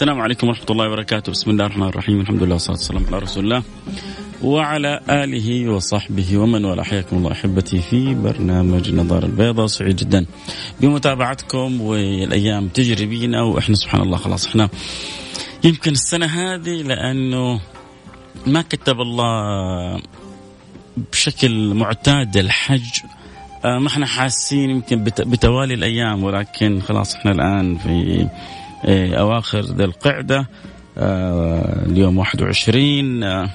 السلام عليكم ورحمة الله وبركاته. بسم الله الرحمن الرحيم. الحمد لله والصلاة والسلام على رسول الله وعلى آله وصحبه ومن والاه. حياكم الله أحبتي في برنامج النظارة البيضاء سعيد جدا بمتابعتكم والأيام تجري بينا وإحنا سبحان الله خلاص إحنا يمكن السنة هذه لأنه ما كتب الله بشكل معتاد الحج. آه، ما إحنا حاسين يمكن بتوالي الأيام ولكن خلاص إحنا الآن في أواخر ذي القعدة آه، اليوم 21 آه،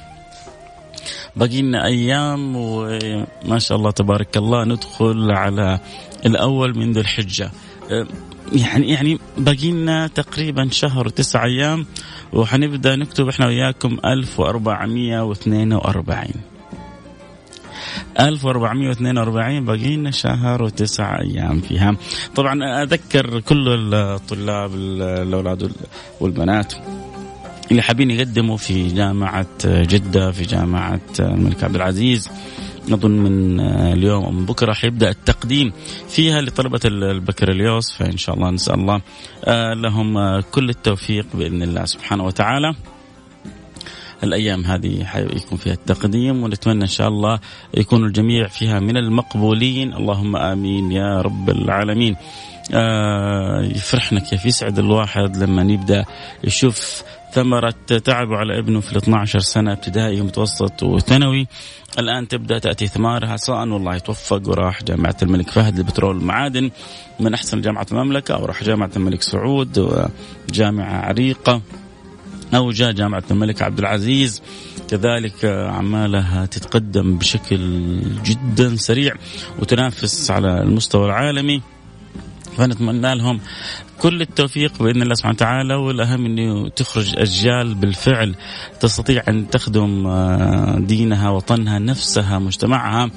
باقي لنا أيام وما شاء الله تبارك الله ندخل على الأول من ذي الحجة. آه، يعني يعني باقي لنا تقريبا شهر وتسع أيام وحنبدأ نكتب إحنا وياكم 1442 1442 باقي لنا شهر وتسع أيام فيها. طبعا أذكر كل الطلاب الأولاد والبنات اللي حابين يقدموا في جامعة جدة في جامعة الملك عبد العزيز. أظن من اليوم أو من بكرة حيبدأ التقديم فيها لطلبة البكالوريوس فإن شاء الله نسأل الله لهم كل التوفيق بإذن الله سبحانه وتعالى. الأيام هذه حيكون فيها التقديم ونتمنى إن شاء الله يكون الجميع فيها من المقبولين. اللهم آمين يا رب العالمين. آه يفرحنا كيف يسعد الواحد لما يبدأ يشوف ثمرة تعبه على ابنه في ال 12 سنة ابتدائي ومتوسط وثانوي. الآن تبدأ تأتي ثمارها. سواء والله توفق وراح جامعة الملك فهد للبترول والمعادن من أحسن جامعة المملكة أو راح جامعة الملك سعود جامعة عريقة. أو جاء جامعة الملك عبد العزيز. كذلك أعمالها تتقدم بشكل جدا سريع وتنافس على المستوى العالمي. فنتمنى لهم كل التوفيق بإذن الله سبحانه وتعالى. والأهم إنه تخرج أجيال بالفعل تستطيع أن تخدم آه، دينها وطنها نفسها مجتمعها.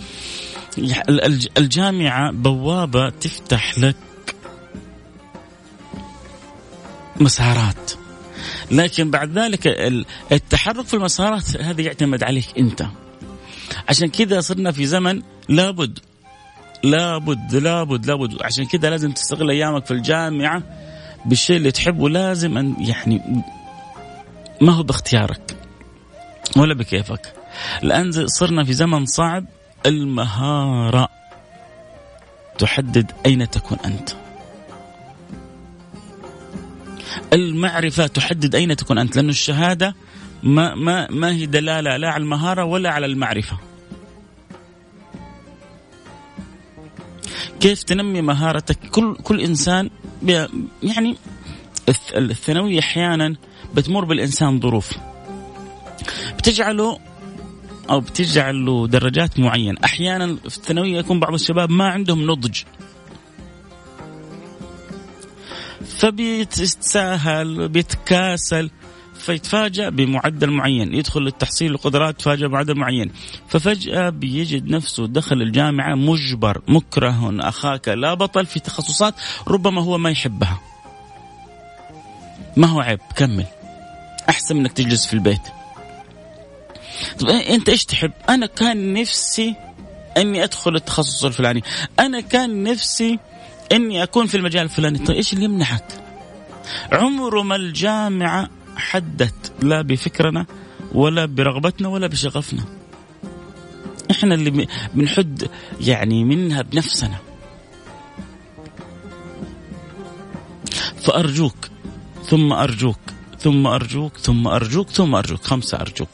الجامعة بوابة تفتح لك مسارات. لكن بعد ذلك التحرك في المسارات هذا يعتمد عليك أنت. عشان كذا صرنا في زمن لابد لابد لابد لابد. عشان كذا لازم تستغل أيامك في الجامعة بالشيء اللي تحبه. لازم ان يعني ما هو باختيارك ولا بكيفك. الان صرنا في زمن صعب المهارة تحدد أين تكون أنت. المعرفة تحدد أين تكون أنت لأن الشهادة ما, ما, ما هي دلالة لا على المهارة ولا على المعرفة. كيف تنمي مهارتك؟ كل كل إنسان يعني الثانويه أحيانا بتمر بالإنسان ظروف. بتجعله أو بتجعل له درجات معينة. أحيانا في الثانويه يكون بعض الشباب ما عندهم نضج. فبيتساهل بيتكاسل فيتفاجأ بمعدل معين. يدخل للتحصيل القدرات يتفاجأ بمعدل معين. ففجأة بيجد نفسه دخل الجامعة مجبر مكره أخاك لا بطل في تخصصات ربما هو ما يحبها. ما هو عيب؟ كمل. أحسن منك تجلس في البيت. طب أنت إيش تحب؟ أنا كان نفسي أني أدخل التخصص الفلاني. أنا كان نفسي إني أكون في المجال الفلاني. طيب إيش اللي يمنعك عمره ما الجامعة حدت لا بفكرنا ولا برغبتنا ولا بشغفنا. إحنا اللي بنحد يعني منها بنفسنا. فأرجوك ثم أرجوك ثم أرجوك ثم أرجوك ثم أرجوك خمسة أرجوك.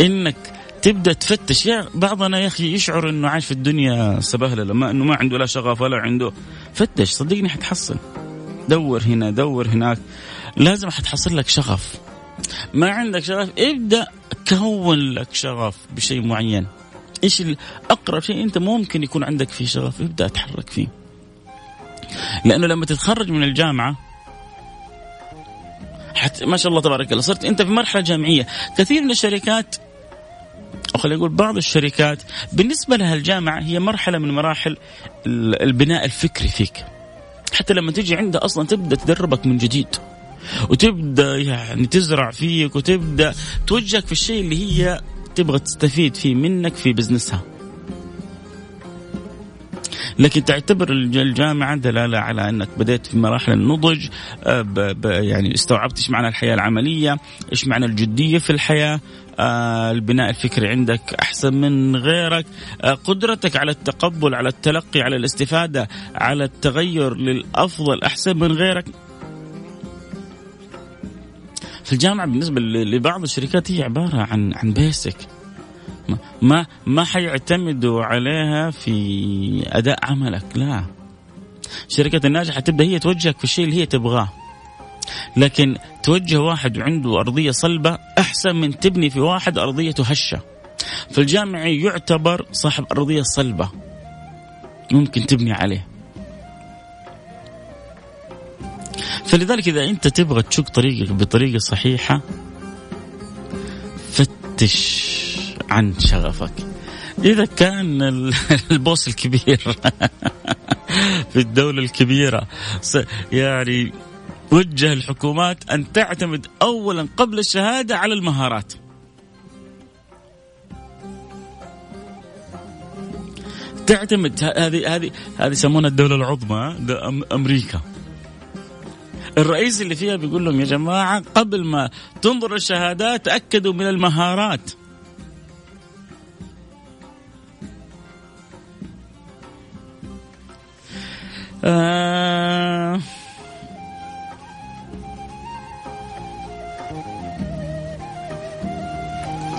إنك تبدأ تفتش. يا بعضنا يا أخي يشعر إنه عايش في الدنيا سبهلله ما إنه ما عنده لا شغف ولا عنده. فتش صدقني حتحصل. دور هنا دور هناك. لازم حتحصل لك شغف. ما عندك شغف ابدأ كون لك شغف بشيء معين. إيش أقرب شيء أنت ممكن يكون عندك فيه شغف ابدأ أتحرك فيه. لأنه لما تتخرج من الجامعة حتى ما شاء الله تبارك الله صرت أنت في مرحلة جامعية. كثير من الشركات أو خلينا نقول بعض الشركات بالنسبة لها الجامعة هي مرحلة من مراحل البناء الفكري فيك. حتى لما تجي عندها أصلا تبدأ تدربك من جديد وتبدأ يعني تزرع فيك وتبدأ توجهك في الشيء اللي هي تبغى تستفيد فيه منك في بزنسها. لكن تعتبر الجامعة دلالة على أنك بدأت في مراحل النضج آه، يعني استوعبت إيش معنى الحياة العملية إيش معنى الجدية في الحياة البناء الفكري عندك أحسن من غيرك. آه قدرتك على التقبل على التلقي على الاستفادة على التغير للأفضل أحسن من غيرك. في الجامعة بالنسبة لبعض الشركات هي عبارة عن عن بيسك ما ما حيعتمدوا عليها في أداء عملك لا. الشركات الناجحة تبدأ هي توجهك في الشيء اللي هي تبغاه. لكن توجه واحد عنده أرضية صلبة أحسن من تبني في واحد ارضيته هشة. فالجامعي يعتبر صاحب أرضية صلبة ممكن تبني عليه. فلذلك إذا أنت تبغى تشق طريقك بطريقة صحيحة فتش عن شغفك. إذا كان البوس الكبير في الدولة الكبيرة يعني وجه الحكومات أن تعتمد اولا قبل الشهادة على المهارات. تعتمد هذه هذه هذه يسمونها الدولة العظمى أمريكا. الرئيس اللي فيها بيقول لهم يا جماعة قبل ما تنظر الشهادات تأكدوا من المهارات. آه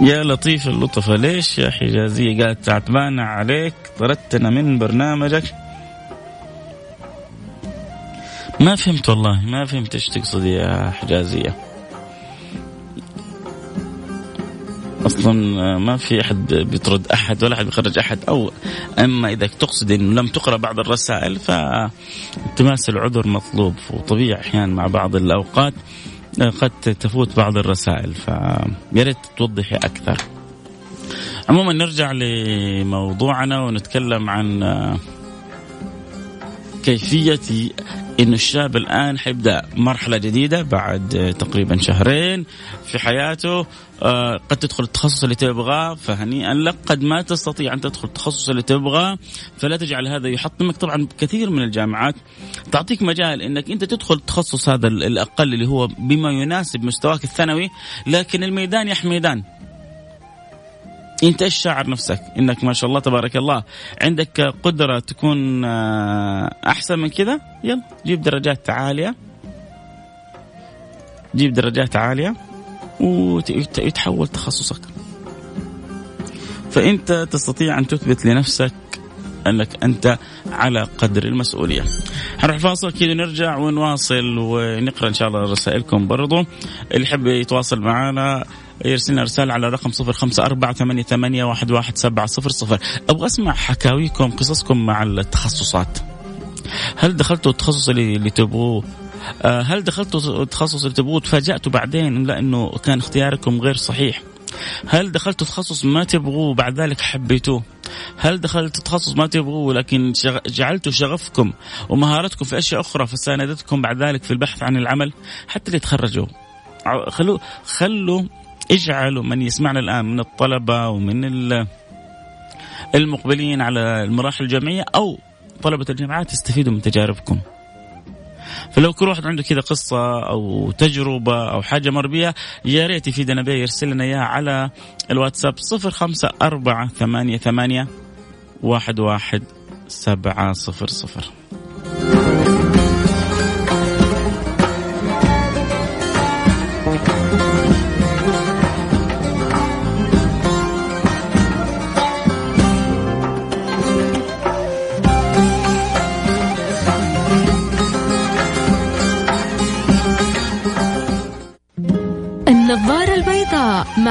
يا لطيف اللطفة ليش يا حجازية قالت تعتبانا عليك؟ طردتنا من برنامجك. ما فهمت والله ما فهمت إيش تقصد يا حجازية. أصلا ما في أحد بيطرد أحد ولا أحد بيخرج أحد أو أما إذا تقصد انه لم تقرأ بعض الرسائل فالتماس العذر مطلوب وطبيعي أحيانا مع بعض الأوقات. قد تفوت بعض الرسائل فيا ريت توضحي أكثر. عموما نرجع لموضوعنا ونتكلم عن كيفية انه الشاب الآن حيبدأ مرحلة جديدة بعد تقريبا شهرين في حياته. آه، قد تدخل التخصص اللي تبغاه فهنيئا لك. قد ما تستطيع أن تدخل التخصص اللي تبغاه فلا تجعل هذا يحطمك. طبعا كثير من الجامعات تعطيك مجال إنك أنت تدخل التخصص هذا الأقل اللي هو بما يناسب مستواك الثانوي لكن الميدان يا ميدان. انت إيش شاعر نفسك؟ انك ما شاء الله تبارك الله عندك قدرة تكون آه، احسن من كذا؟ يلا جيب درجات عالية. جيب درجات عالية ويتحول تخصصك. فانت تستطيع ان تثبت لنفسك انك انت على قدر المسؤولية. حنروح فاصل كذا نرجع ونواصل ونقرأ إن شاء الله رسائلكم برضو. اللي يحب يتواصل معنا يرسل لنا رسالة على رقم صفر خمسة أربعة ثمانية, ثمانية واحد, واحد سبعة صفر صفر. أبغى أسمع حكاويكم قصصكم مع التخصصات. هل دخلتوا التخصص اللي, تبغوه؟ آه، هل دخلتوا التخصص اللي تبغوه؟ تفاجأتوا بعدين لا انه كان اختياركم غير صحيح. هل دخلتوا تخصص ما تبغوه بعد ذلك حبيتوه؟ هل دخلتوا تخصص ما تبغوه لكن جعلتوا شغفكم ومهارتكم في أشياء أخرى فساندتكم بعد ذلك في البحث عن العمل حتى اللي تخرجوا؟ خلوا خلوا اجعلوا من يسمعنا الآن من الطلبة ومن المقبلين على المراحل الجامعية أو طلبة الجامعات يستفيدوا من تجاربكم. فلو كل واحد عنده كذا قصة أو تجربة أو حاجة مر بها يا ريت يفيدنا بها يرسل لنا إياها على الواتساب صفر خمسة أربعة ثمانية ثمانية واحد واحد سبعة صفر صفر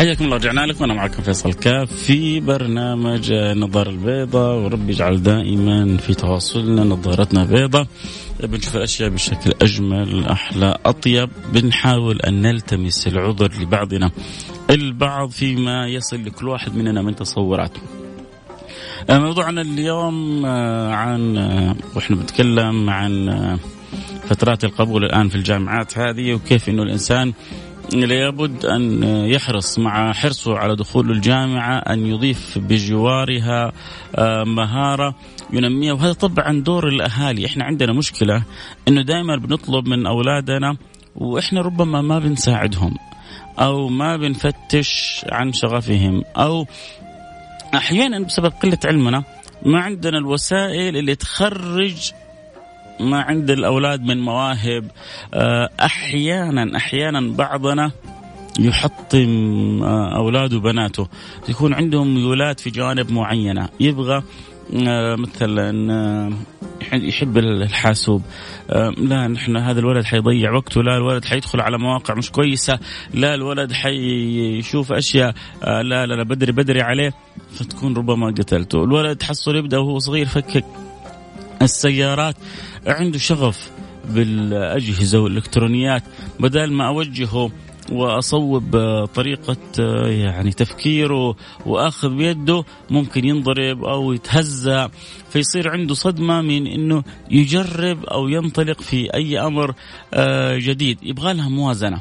حياكم الله رجعنا لكم. أنا معكم فيصل كاف في برنامج النظارة البيضاء ورب يجعل دائما في تواصلنا نظارتنا بيضاء بنشوف الأشياء بشكل أجمل أحلى أطيب. بنحاول أن نلتمس العذر لبعضنا البعض فيما يصل لكل واحد مننا من تصوراته موضوعنا اليوم آه، عن آه، وإحنا بنتكلم عن آه، فترات القبول الآن في الجامعات هذه وكيف إنه الإنسان لابد أن يحرص مع حرصه على دخول الجامعة أن يضيف بجوارها آه، مهارة ينميها. وهذا طبعا دور الأهالي. إحنا عندنا مشكلة أنه دائما بنطلب من أولادنا وإحنا ربما ما بنساعدهم أو ما بنفتش عن شغفهم أو أحيانا بسبب قلة علمنا ما عندنا الوسائل اللي تخرج ما عند الأولاد من مواهب آه، أحيانا أحيانا بعضنا يحطم آه، أولاده وبناته. يكون عندهم ميولات في جوانب معينة. يبغى آه، مثلا يحب الحاسوب. لا نحن هذا الولد حيضيع وقته. لا الولد حيدخل على مواقع مش كويسة. لا الولد حيشوف أشياء لا لا لا بدري بدري عليه. فتكون ربما قتلته. الولد تحصل يبدأ وهو صغير فكك. السيارات عنده شغف بالأجهزة والإلكترونيات. بدل ما أوجهه وأصوب طريقة يعني تفكيره وأخذ بيده ممكن ينضرب أو يتهزأ فيصير عنده صدمة من إنه يجرب أو ينطلق في أي أمر جديد. يبغى لها موازنة.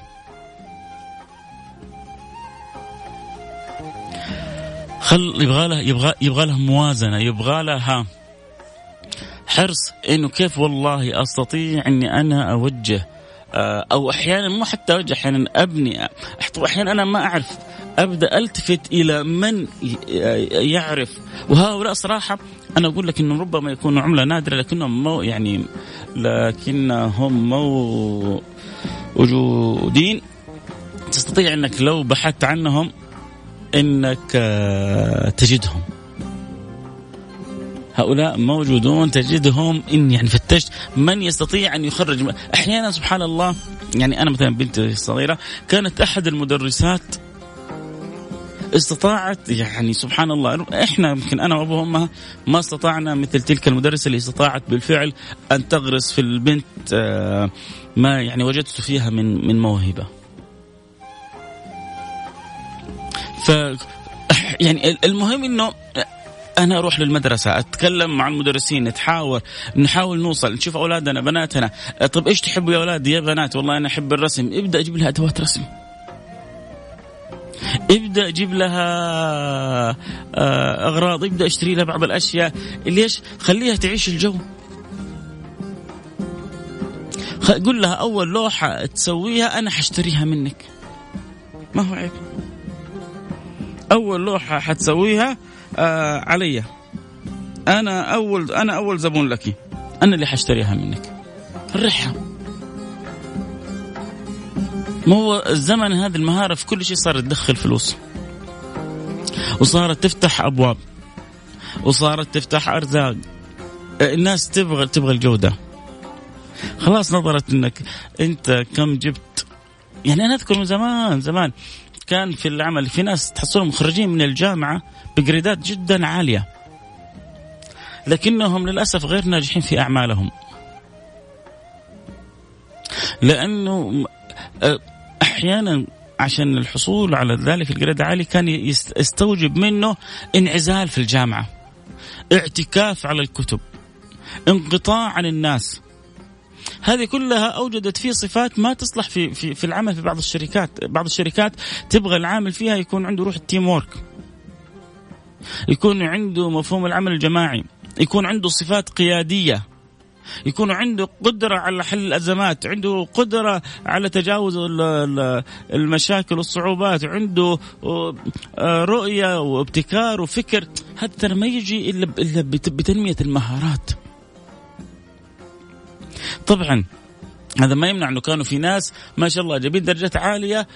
خل يبغى لها يبغى يبغى لها موازنة يبغى لها حرص إنه كيف والله أستطيع إني أنا أوجه آه، أو أحيانا مو حتى أوجه أحيانا أبني أحيانا أنا ما أعرف أبدأ ألتفت إلى من يعرف. وهؤلاء صراحة أنا أقول لك انهم ربما يكونوا عملة نادرة لكنهم مو يعني لكنهم موجودين. تستطيع إنك لو بحثت عنهم إنك آه، تجدهم. هؤلاء موجودون تجدهم إن يعني فتشت من يستطيع أن يخرج أحيانا سبحان الله يعني أنا مثلا بنتي الصغيره كانت أحد المدرسات استطاعت يعني سبحان الله إحنا يمكن أنا وابوها أمها ما استطعنا مثل تلك المدرسة اللي استطاعت بالفعل أن تغرس في البنت آه، ما يعني وجدت فيها من من موهبة. ف يعني المهم إنه أنا أروح للمدرسة أتكلم مع المدرسين نتحاور نحاول نوصل نشوف أولادنا بناتنا. طب إيش تحبوا يا أولاد؟ يا بنات والله أنا أحب الرسم. ابدأ أجيب لها أدوات رسم. ابدأ أجيب لها آه، أغراض. ابدأ اشتري لها بعض الأشياء. ليش؟ خليها تعيش الجو. قول لها أول لوحة تسويها أنا حاشتريها منك. ما هو عيب. أول لوحة حتسويها آه علي أنا أول أنا أول زبون لك. أنا اللي حاشتريها منك. الرحة. ما هو الزمن هذه المهارة في كل شيء صارت تدخل فلوس. وصارت تفتح أبواب. وصارت تفتح أرزاق. الناس تبغى تبغى الجودة. خلاص نظرت إنك أنت كم جبت. يعني أنا أذكر من زمان زمان. كان في العمل في ناس تحصلهم مخرجين من الجامعة بجريدات جدا عالية. لكنهم للأسف غير ناجحين في أعمالهم. لأنه أحيانا عشان الحصول على ذلك ال grade عالي كان يستوجب منه انعزال في الجامعة اعتكاف على الكتب انقطاع عن الناس. هذه كلها أوجدت فيه صفات ما تصلح في في في العمل في بعض الشركات، بعض الشركات تبغى العامل فيها يكون عنده روح ال team work. يكون عنده مفهوم العمل الجماعي، يكون عنده صفات قيادية. يكون عنده قدرة على حل الأزمات. عنده قدرة على تجاوز المشاكل والصعوبات. عنده آه، رؤية وابتكار وفكر. هذا ترى ما يجي إلا بتنمية المهارات. طبعا. هذا ما يمنع إنه كانوا في ناس ما شاء الله جايبين درجات عالية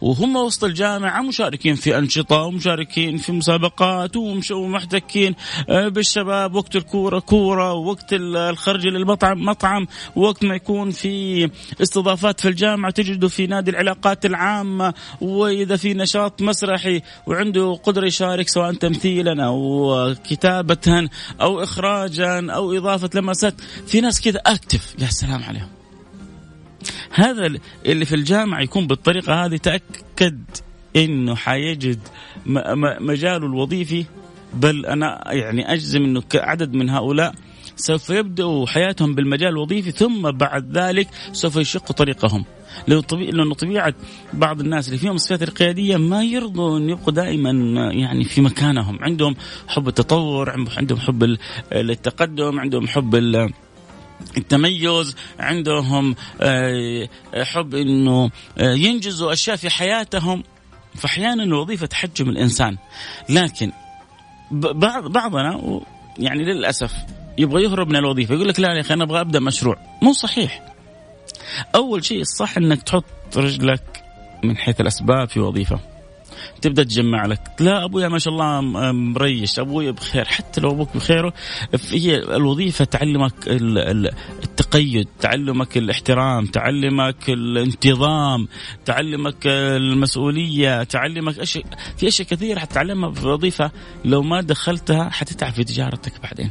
وهم وسط الجامعة مشاركين في أنشطة ومشاركين في مسابقات ومحتكين آه، بالشباب وقت الكورة كورة وقت الخرج للمطعم مطعم وقت ما يكون في استضافات في الجامعة تجده في نادي العلاقات العامة وإذا في نشاط مسرحي وعنده قدرة يشارك سواء تمثيلا أو كتابه أو اخراجا أو إضافة لمسات في ناس كذا اكتف يا سلام عليهم. هذا اللي في الجامعة يكون بالطريقة هذه تأكد إنه حيجد مجاله الوظيفي بل أنا يعني أجزم إنه عدد من هؤلاء سوف يبدأوا حياتهم بالمجال الوظيفي ثم بعد ذلك سوف يشقوا طريقهم. لأنه طبيعة بعض الناس اللي فيهم الصفات القيادية ما يرضوا أن يبقوا دائما يعني في مكانهم. عندهم حب التطور عندهم حب التقدم عندهم حب التميز عندهم آه، حب إنه آه، ينجزوا أشياء في حياتهم. فأحيانا الوظيفة تحجم الإنسان. لكن بعض بعضنا يعني للأسف يبغى يهرب من الوظيفة يقول لك لا يا أخي أنا أبغى أبدأ مشروع. مو صحيح. أول شيء الصح إنك تحط رجلك من حيث الأسباب في وظيفة. تبدأ تجمع لك. لا أبويا ما شاء الله مريش. ابويا بخير حتى لو أبوك بخير هي الوظيفة تعلمك التقيد تعلمك الاحترام تعلمك الانتظام تعلمك المسؤولية تعلمك اشياء في أشياء كثيرة حتتعلمها في الوظيفه لو ما دخلتها حتتعب في تجارتك بعدين.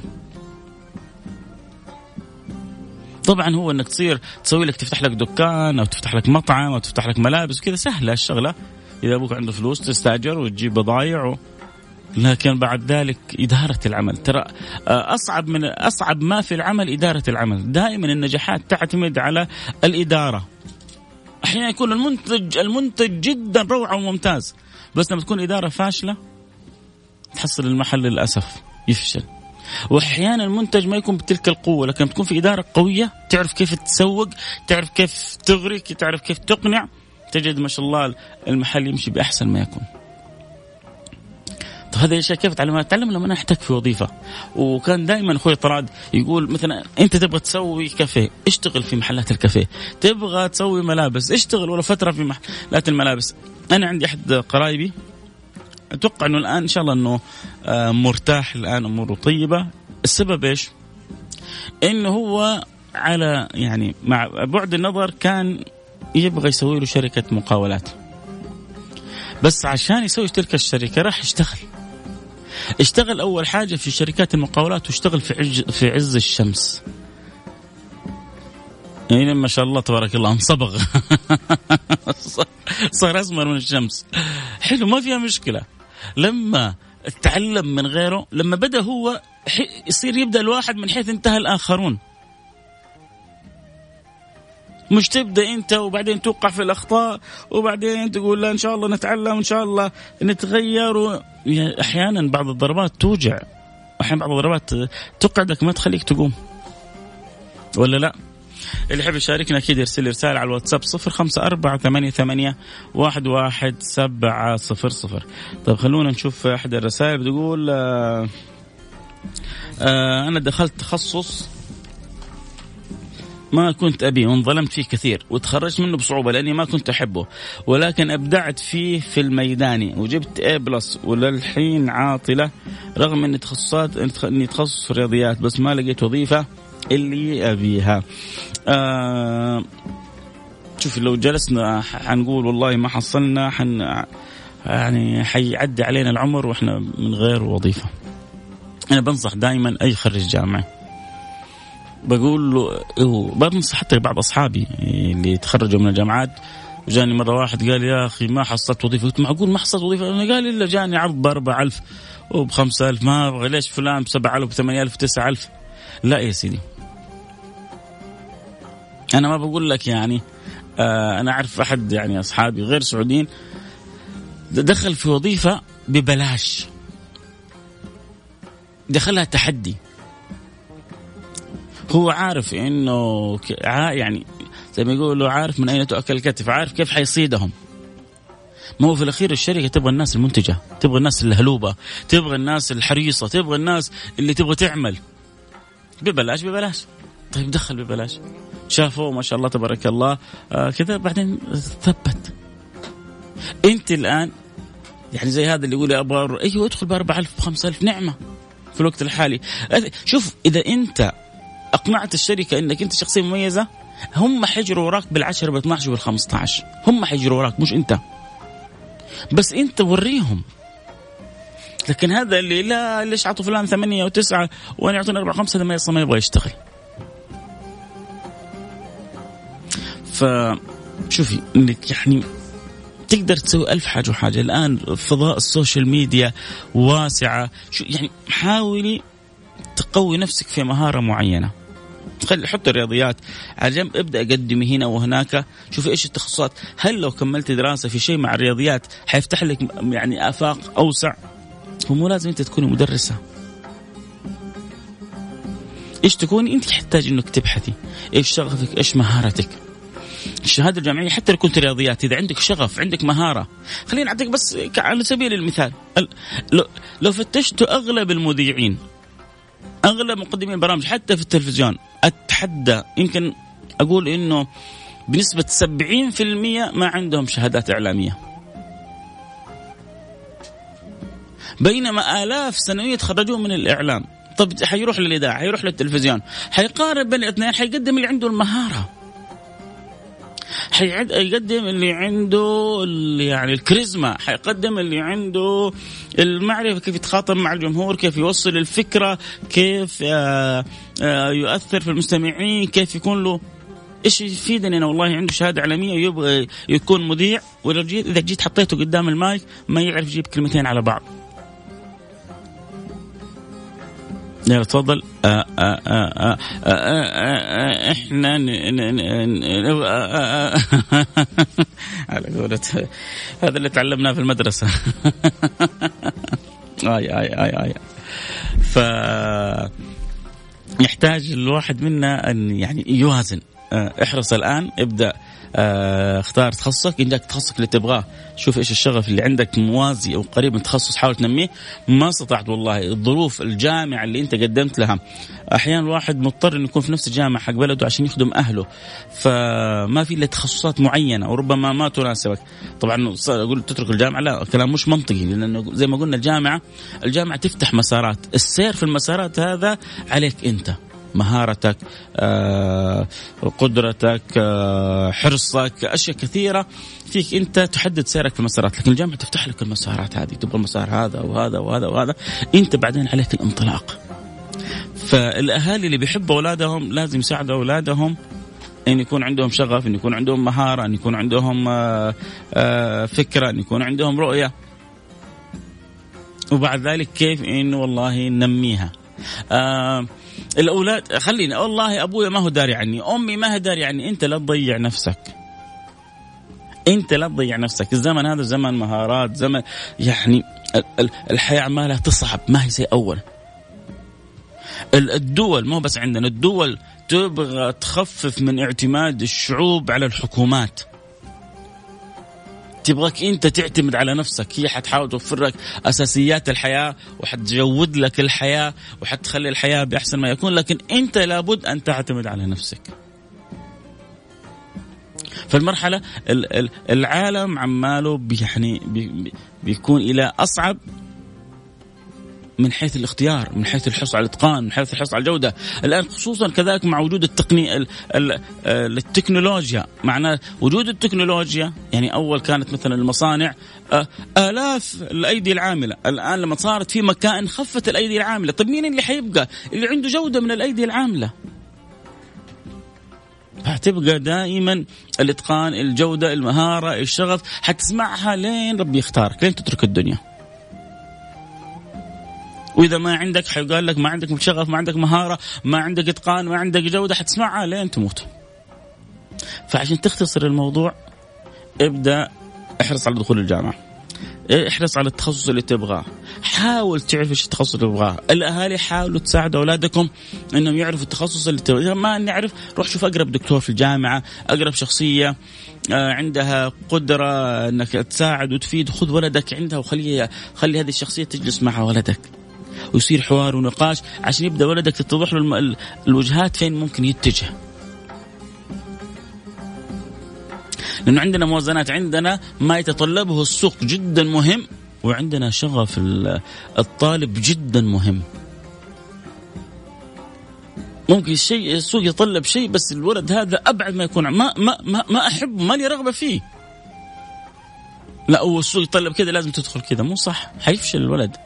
طبعا هو إنك تصير تسوي لك تفتح لك دكان أو تفتح لك مطعم أو تفتح لك ملابس وكذا سهلة الشغلة. إذا أبوك عنده فلوس تستأجر وتجيب بضايع لكن بعد ذلك إدارة العمل. ترى آه، أصعب من أصعب ما في العمل إدارة العمل. دائما النجاحات تعتمد على الإدارة. أحيانا يكون المنتج المنتج جدا روعة وممتاز. بس لما تكون إدارة فاشلة تحصل المحل للأسف يفشل. واحيانا المنتج ما يكون بتلك القوة لكن تكون في إدارة قوية تعرف كيف تسوق تعرف كيف تغري تعرف كيف تقنع تجد ما شاء الله المحل يمشي بأحسن ما يكون. طيب هذه الأشياء كيف اتعلمها؟ اتعلم لما أنا أحتك في وظيفة وكان دائما أخوي طراد يقول مثلا أنت تبغى تسوي كافيه اشتغل في محلات الكافيه، تبغى تسوي ملابس اشتغل ولا فترة في محلات الملابس. أنا عندي أحد قرايبي أتوقع إنه الآن إن شاء الله إنه آه، مرتاح الآن أموره طيبة، السبب إيش؟ إنه هو على يعني مع بعد النظر كان يبغى يسوي له شركة مقاولات. بس عشان يسوي تلك الشركة راح يشتغل. اشتغل أول حاجة في شركات المقاولات واشتغل في عز, في عز الشمس. يعني ما شاء الله تبارك الله انصبغ. صار اسمر من الشمس. حلو ما فيها مشكلة. لما تعلم من غيره لما بدأ هو يصير يبدأ الواحد من حيث انتهى الآخرون. مش تبدأ أنت وبعدين توقع في الأخطاء وبعدين تقول لا إن شاء الله نتعلم إن شاء الله نتغير. و... أحيانا بعض الضربات توجع. أحيانا بعض الضربات تقعدك ما تخليك تقوم. ولا لا؟ اللي يحب يشاركنا أكيد يرسل لي رسالة على الواتساب صفر خمسة أربعة ثمانية, ثمانية واحد, واحد سبعة صفر صفر. طيب خلونا نشوف أحد الرسائل. بتقول آه آه أنا دخلت تخصص ما كنت أبيه وانظلمت فيه كثير وتخرجت منه بصعوبة لأني ما كنت أحبه. ولكن أبدعت فيه في الميداني وجبت A بلس وللحين عاطلة رغم أني تخصصات أني تخصص في الرياضيات بس ما لقيت وظيفة اللي أبيها. آه شوف لو جلسنا حنقول والله ما حصلنا حن يعني حيعدي علينا العمر وإحنا من غير وظيفة. أنا بنصح دائما أي خريج جامعة. بقول له بنصح حتى بعض أصحابي اللي تخرجوا من الجامعات جاني مرة واحد قال يا أخي ما حصلت وظيفة. قلت معقول ما حصلت وظيفة. أنا قال إلا جاني عرض ب 4000 وب 5000 ما أبغى. ليش فلان ب 7000 ب 8000 ب 9000 لا يا سيدي. أنا ما بقول لك يعني آه أنا أعرف أحد يعني أصحابي غير سعوديين دخل في وظيفة ببلاش. دخلها تحدي. هو عارف إنه يعني زي ما يقولوا عارف من أين تؤكل الكتف عارف كيف حيصيدهم. ما هو في الأخير الشركة تبغى الناس المنتجة تبغى الناس الهلوبة تبغى الناس الحريصة تبغى الناس اللي تبغى تعمل. ببلاش ببلاش. طيب دخل ببلاش. شافوا ما شاء الله تبارك الله. آه كذا. بعدين ثبت. أنت الآن يعني زي هذا اللي يقول أبغى أيوه ادخل ب 4000 ب 5000 نعمة في الوقت الحالي. شوف إذا أنت أقنعت الشركة إنك أنت شخصية مميزة؟ هم حيجروا وراك بالعشرة ب 12 بال 15 هم حيجروا وراك مش أنت. بس أنت وريهم. لكن هذا اللي لا ليش عطوا فلان ثمانية وتسعة وأنا يعطوني أربعة خمسة هذا ما ما يبغى يشتغل. فشوفي إنك يعني تقدر تسوي ألف حاجة وحاجة. الآن فضاء ال social media واسعة. شو يعني حاولي تقوي نفسك في مهارة معينة. خلي حط الرياضيات على جنب ابدأ قدمي هنا وهناك شوفي إيش التخصصات. هل لو كملت دراسة في شيء مع الرياضيات حيفتح لك يعني آفاق أوسع؟ هو مو لازم أنت تكوني مدرسة. إيش تكوني أنت تحتاج إنك تبحثي. إيش شغفك؟ إيش مهارتك؟ الشهادة الجامعية حتى لو كنت رياضيات إذا عندك شغف عندك مهارة. خليني أعطيك بس على سبيل المثال لو فتشتوا أغلب المذيعين أغلب مقدمين البرامج حتى في التلفزيون أتحدى. يمكن أقول إنه بنسبة 70% ما عندهم شهادات إعلامية. بينما آلاف سنويا يتخرجون من الإعلام. طب حيروح للإذاعة حيروح للتلفزيون حيقارب بين الاثنين حيقدم اللي عنده المهارة. حيقدم اللي عنده اللي يعني الكاريزما حيقدم اللي عنده المعرفة كيف يتخاطب مع الجمهور كيف يوصل الفكرة كيف آه، آه، يؤثر في المستمعين كيف يكون له إيش يفيدني أنا؟ والله عنده شهادة إعلامية ويبغى يكون مذيع إذا جيت حطيته قدام المايك ما يعرف يجيب كلمتين على بعض. تفضل إحنا على قولة هذا اللي تعلمناه في المدرسة آي آي آي آي ف يحتاج الواحد منا أن يعني يوازن احرص الآن ابدأ آه، اختار تخصصك. عندك تخصصك اللي تبغاه شوف إيش الشغف اللي عندك موازي أو قريب من تخصص حاول تنميه. ما استطعت والله الظروف الجامعة اللي أنت قدمت لها. أحيانا الواحد مضطر إنه يكون في نفس الجامعة حق بلده عشان يخدم أهله. فما في إلا تخصصات معينة وربما ما تناسبك. طبعا أقول تترك الجامعة؟ لا كلام مش منطقي لأنه زي ما قلنا الجامعة الجامعة تفتح مسارات. السير في المسارات هذا عليك أنت. مهارتك آه، قدرتك آه، حرصك أشياء كثيرة فيك أنت تحدد سيرك في المسارات. لكن الجامعة تفتح لك المسارات هذه تبغى المسار هذا وهذا وهذا وهذا أنت بعدين عليك الانطلاق. فالأهالي اللي بيحبوا أولادهم لازم يساعدوا أولادهم إن يكون عندهم شغف إن يكون عندهم مهارة إن يكون عندهم آه، فكرة إن يكون عندهم رؤية. وبعد ذلك كيف؟ إنه والله ننميها. آه الأولاد خليني والله ابويا ما هو داري عني أمي ما هي داري عني أنت لا تضيع نفسك. أنت لا تضيع نفسك الزمن هذا زمن مهارات زمن يعني الحياة عمالها تصعب ما هي زي أول. الدول مو بس عندنا الدول تبغى تخفف من اعتماد الشعوب على الحكومات. تبغاك انت تعتمد على نفسك. هي حتحاول توفر لك أساسيات الحياة وحتجود لك الحياة وحتخلي الحياة بأحسن ما يكون لكن انت لابد أن تعتمد على نفسك. فالمرحلة العالم عماله يعني بيكون إلى أصعب من حيث الاختيار من حيث الحرص على الإتقان من حيث الحرص على الجودة. الآن خصوصا كذلك مع وجود التقني التكنولوجيا. معناه وجود التكنولوجيا يعني أول كانت مثلا المصانع آلاف الأيدي العاملة. الآن لما صارت في مكان خفت الأيدي العاملة. طيب مين اللي حيبقى؟ اللي عنده جودة من الأيدي العاملة. حتبقى دائما الإتقان الجودة المهارة الشغف. حتسمعها لين ربي يختارك لين تترك الدنيا. وإذا ما عندك حيقال لك ما عندك شغف ما عندك مهارة ما عندك إتقان ما عندك جودة حتسمعها لين تموت. فعشان تختصر الموضوع ابدأ احرص على دخول الجامعة. احرص على التخصص اللي تبغاه. حاول تعرف إيش التخصص اللي تبغاه. الأهالي حاولوا تساعدوا أولادكم إنهم يعرفوا التخصص اللي تبغاه. ما نعرف روح شوف أقرب دكتور في الجامعة أقرب شخصية آه، عندها قدرة إنك تساعد وتفيد. خذ ولدك عندها وخليه خلي هذه الشخصية تجلس مع ولدك. ويصير حوار ونقاش عشان يبدأ ولدك تتضح له الوجهات فين ممكن يتجه. لأنه عندنا موازنات عندنا ما يتطلبه السوق جدا مهم وعندنا شغف الطالب جدا مهم. ممكن الشيء السوق يتطلب شيء بس الولد هذا أبعد ما يكون ما ما ما, ما أحبه ما لي رغبة فيه. لا هو السوق يتطلب كذا لازم تدخل كذا. مو صح. حيفشل الولد.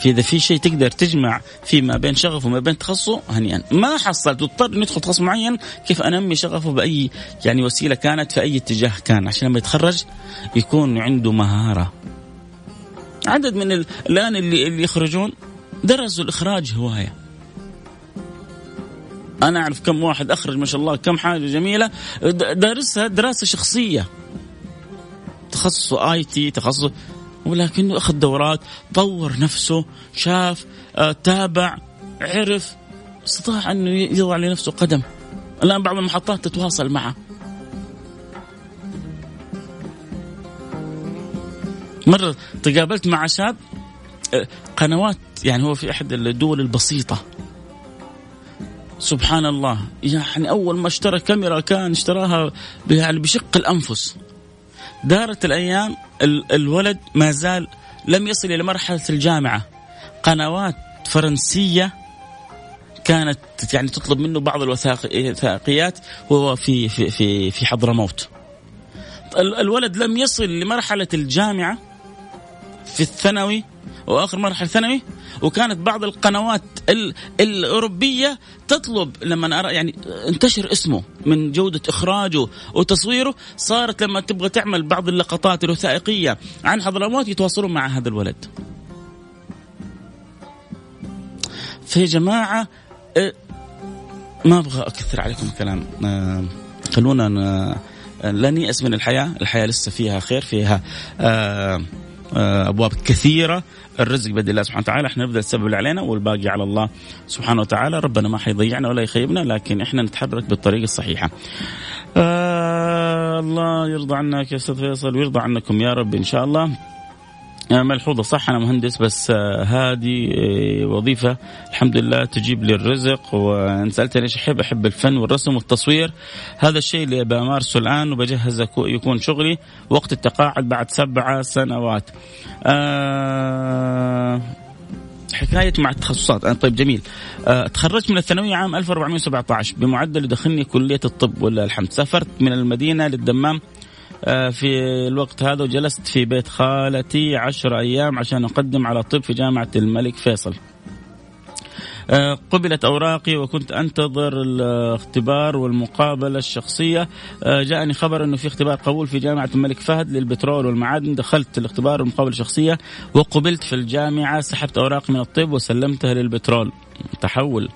في إذا في شيء تقدر تجمع فيما بين شغفه وما بين تخصصه هنيئا. ما حصلت. تضطر ندخل تخصص معين كيف أنمي شغفه بأي يعني وسيلة كانت في أي اتجاه كان. عشان لما يتخرج يكون عنده مهارة. عدد من الآن اللي اللي يخرجون درسوا الإخراج هواية. أنا أعرف كم واحد أخرج ما شاء الله كم حاجة جميلة. دارسها دراسة شخصية. تخصصه آي تي تخصص ولكنه أخذ دورات طور نفسه شاف آه، تابع عرف استطاع انه يضع لنفسه قدم. الآن بعض المحطات تتواصل معه. مرة تقابلت مع شاب آه، قنوات يعني هو في أحد الدول البسيطة. سبحان الله يعني أول ما اشترى كاميرا كان اشتراها يعني بشق الأنفس. دارت الأيام الولد ما زال لم يصل إلى مرحلة الجامعة. قنوات فرنسية كانت يعني تطلب منه بعض الوثائقيات وهو في في في في حضرموت. الولد لم يصل لمرحلة الجامعة في الثانوي وآخر مرحله ثانوي وكانت بعض القنوات الأوروبية تطلب لما أرى يعني انتشر اسمه من جودة إخراجه وتصويره صارت لما تبغى تعمل بعض اللقطات الوثائقية عن حضرموت يتواصلون مع هذا الولد. فيا جماعة إيه، ما أبغى أكثر عليكم الكلام آه، خلونا لا نيأس من الحياة، الحياة لسه فيها خير فيها آه، آه، أبواب كثيرة الرزق بيد الله سبحانه وتعالى. إحنا نبذل السبب اللي علينا والباقي على الله سبحانه وتعالى. ربنا ما حيضيعنا ولا يخيبنا لكن إحنا نتحرك بالطريقة الصحيحة. آه الله يرضى عنك يا أستاذ فيصل ويرضى عنكم يا رب إن شاء الله. ملحوظة صح؟ أنا مهندس بس آه، هذه آه، وظيفة. الحمد لله تجيب لي الرزق وإن سألتني إيش أحب؟ أحب الفن والرسم والتصوير. هذا الشيء اللي بمارسه الآن وبجهز يكون شغلي. وقت التقاعد بعد سبع سنوات. آه حكاية مع التخصصات. أنا طيب جميل. تخرجت من الثانوية عام 1417 بمعدل يدخلني كلية الطب ولا الحمد. سافرت من المدينة للدمام. آه، في الوقت هذا وجلست في بيت خالتي عشر أيام عشان أقدم على طب في جامعة الملك فيصل. آه، قبلت أوراقي وكنت أنتظر الاختبار والمقابلة الشخصية. آه، جاءني خبر أنه في اختبار قبول في جامعة الملك فهد للبترول والمعادن. دخلت الاختبار والمقابلة الشخصية وقبلت في الجامعة سحبت أوراقي من الطب وسلمتها للبترول. تحول.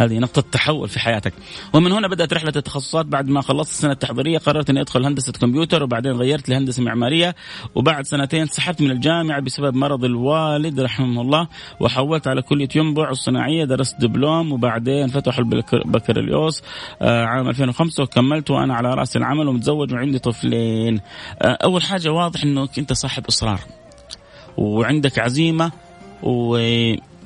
هذه نقطة تحول في حياتك. ومن هنا بدأت رحلة التخصصات بعد ما خلصت السنة التحضيرية قررت أني أدخل هندسة كمبيوتر وبعدين غيرت لهندسة معمارية. وبعد سنتين سحبت من الجامعة بسبب مرض الوالد رحمه الله وحولت على كلية ينبع الصناعية درست دبلوم وبعدين فتحوا البكالوريوس آه، عام 2005 وكملت وأنا على رأس العمل ومتزوج وعندي طفلين. آه، أول حاجة واضح أنك أنت صاحب إصرار وعندك عزيمة و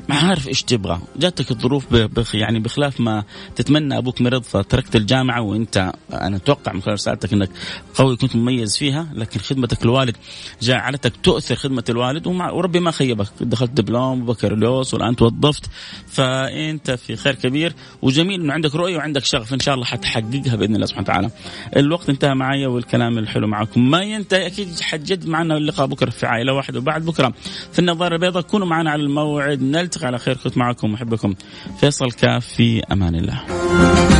ما عارف إيش تبغى. جاتك الظروف بخ يعني بخلاف ما تتمنى أبوك مرض فتركت الجامعة وأنت أنا أتوقع من خلال رسالتك إنك قوي كنت مميز فيها لكن خدمتك الوالد جعلتك تؤثر خدمة الوالد وربي ما خيبك. دخلت دبلوم وبكالوريوس والآن توظفت. فأنت في خير كبير. وجميل إنه عندك رؤية وعندك شغف. إن شاء الله حتحققها بإذن الله سبحانه وتعالى. الوقت انتهى معي والكلام الحلو معكم. ما ينتهي أكيد حتجد معنا اللقاء بكرة في عائلة واحدة. وبعد بكرة في النظارة البيضاء كونوا معنا على الموعد. نلتقي على خير كنت معكم. محبكم فيصل كاف في أمان الله.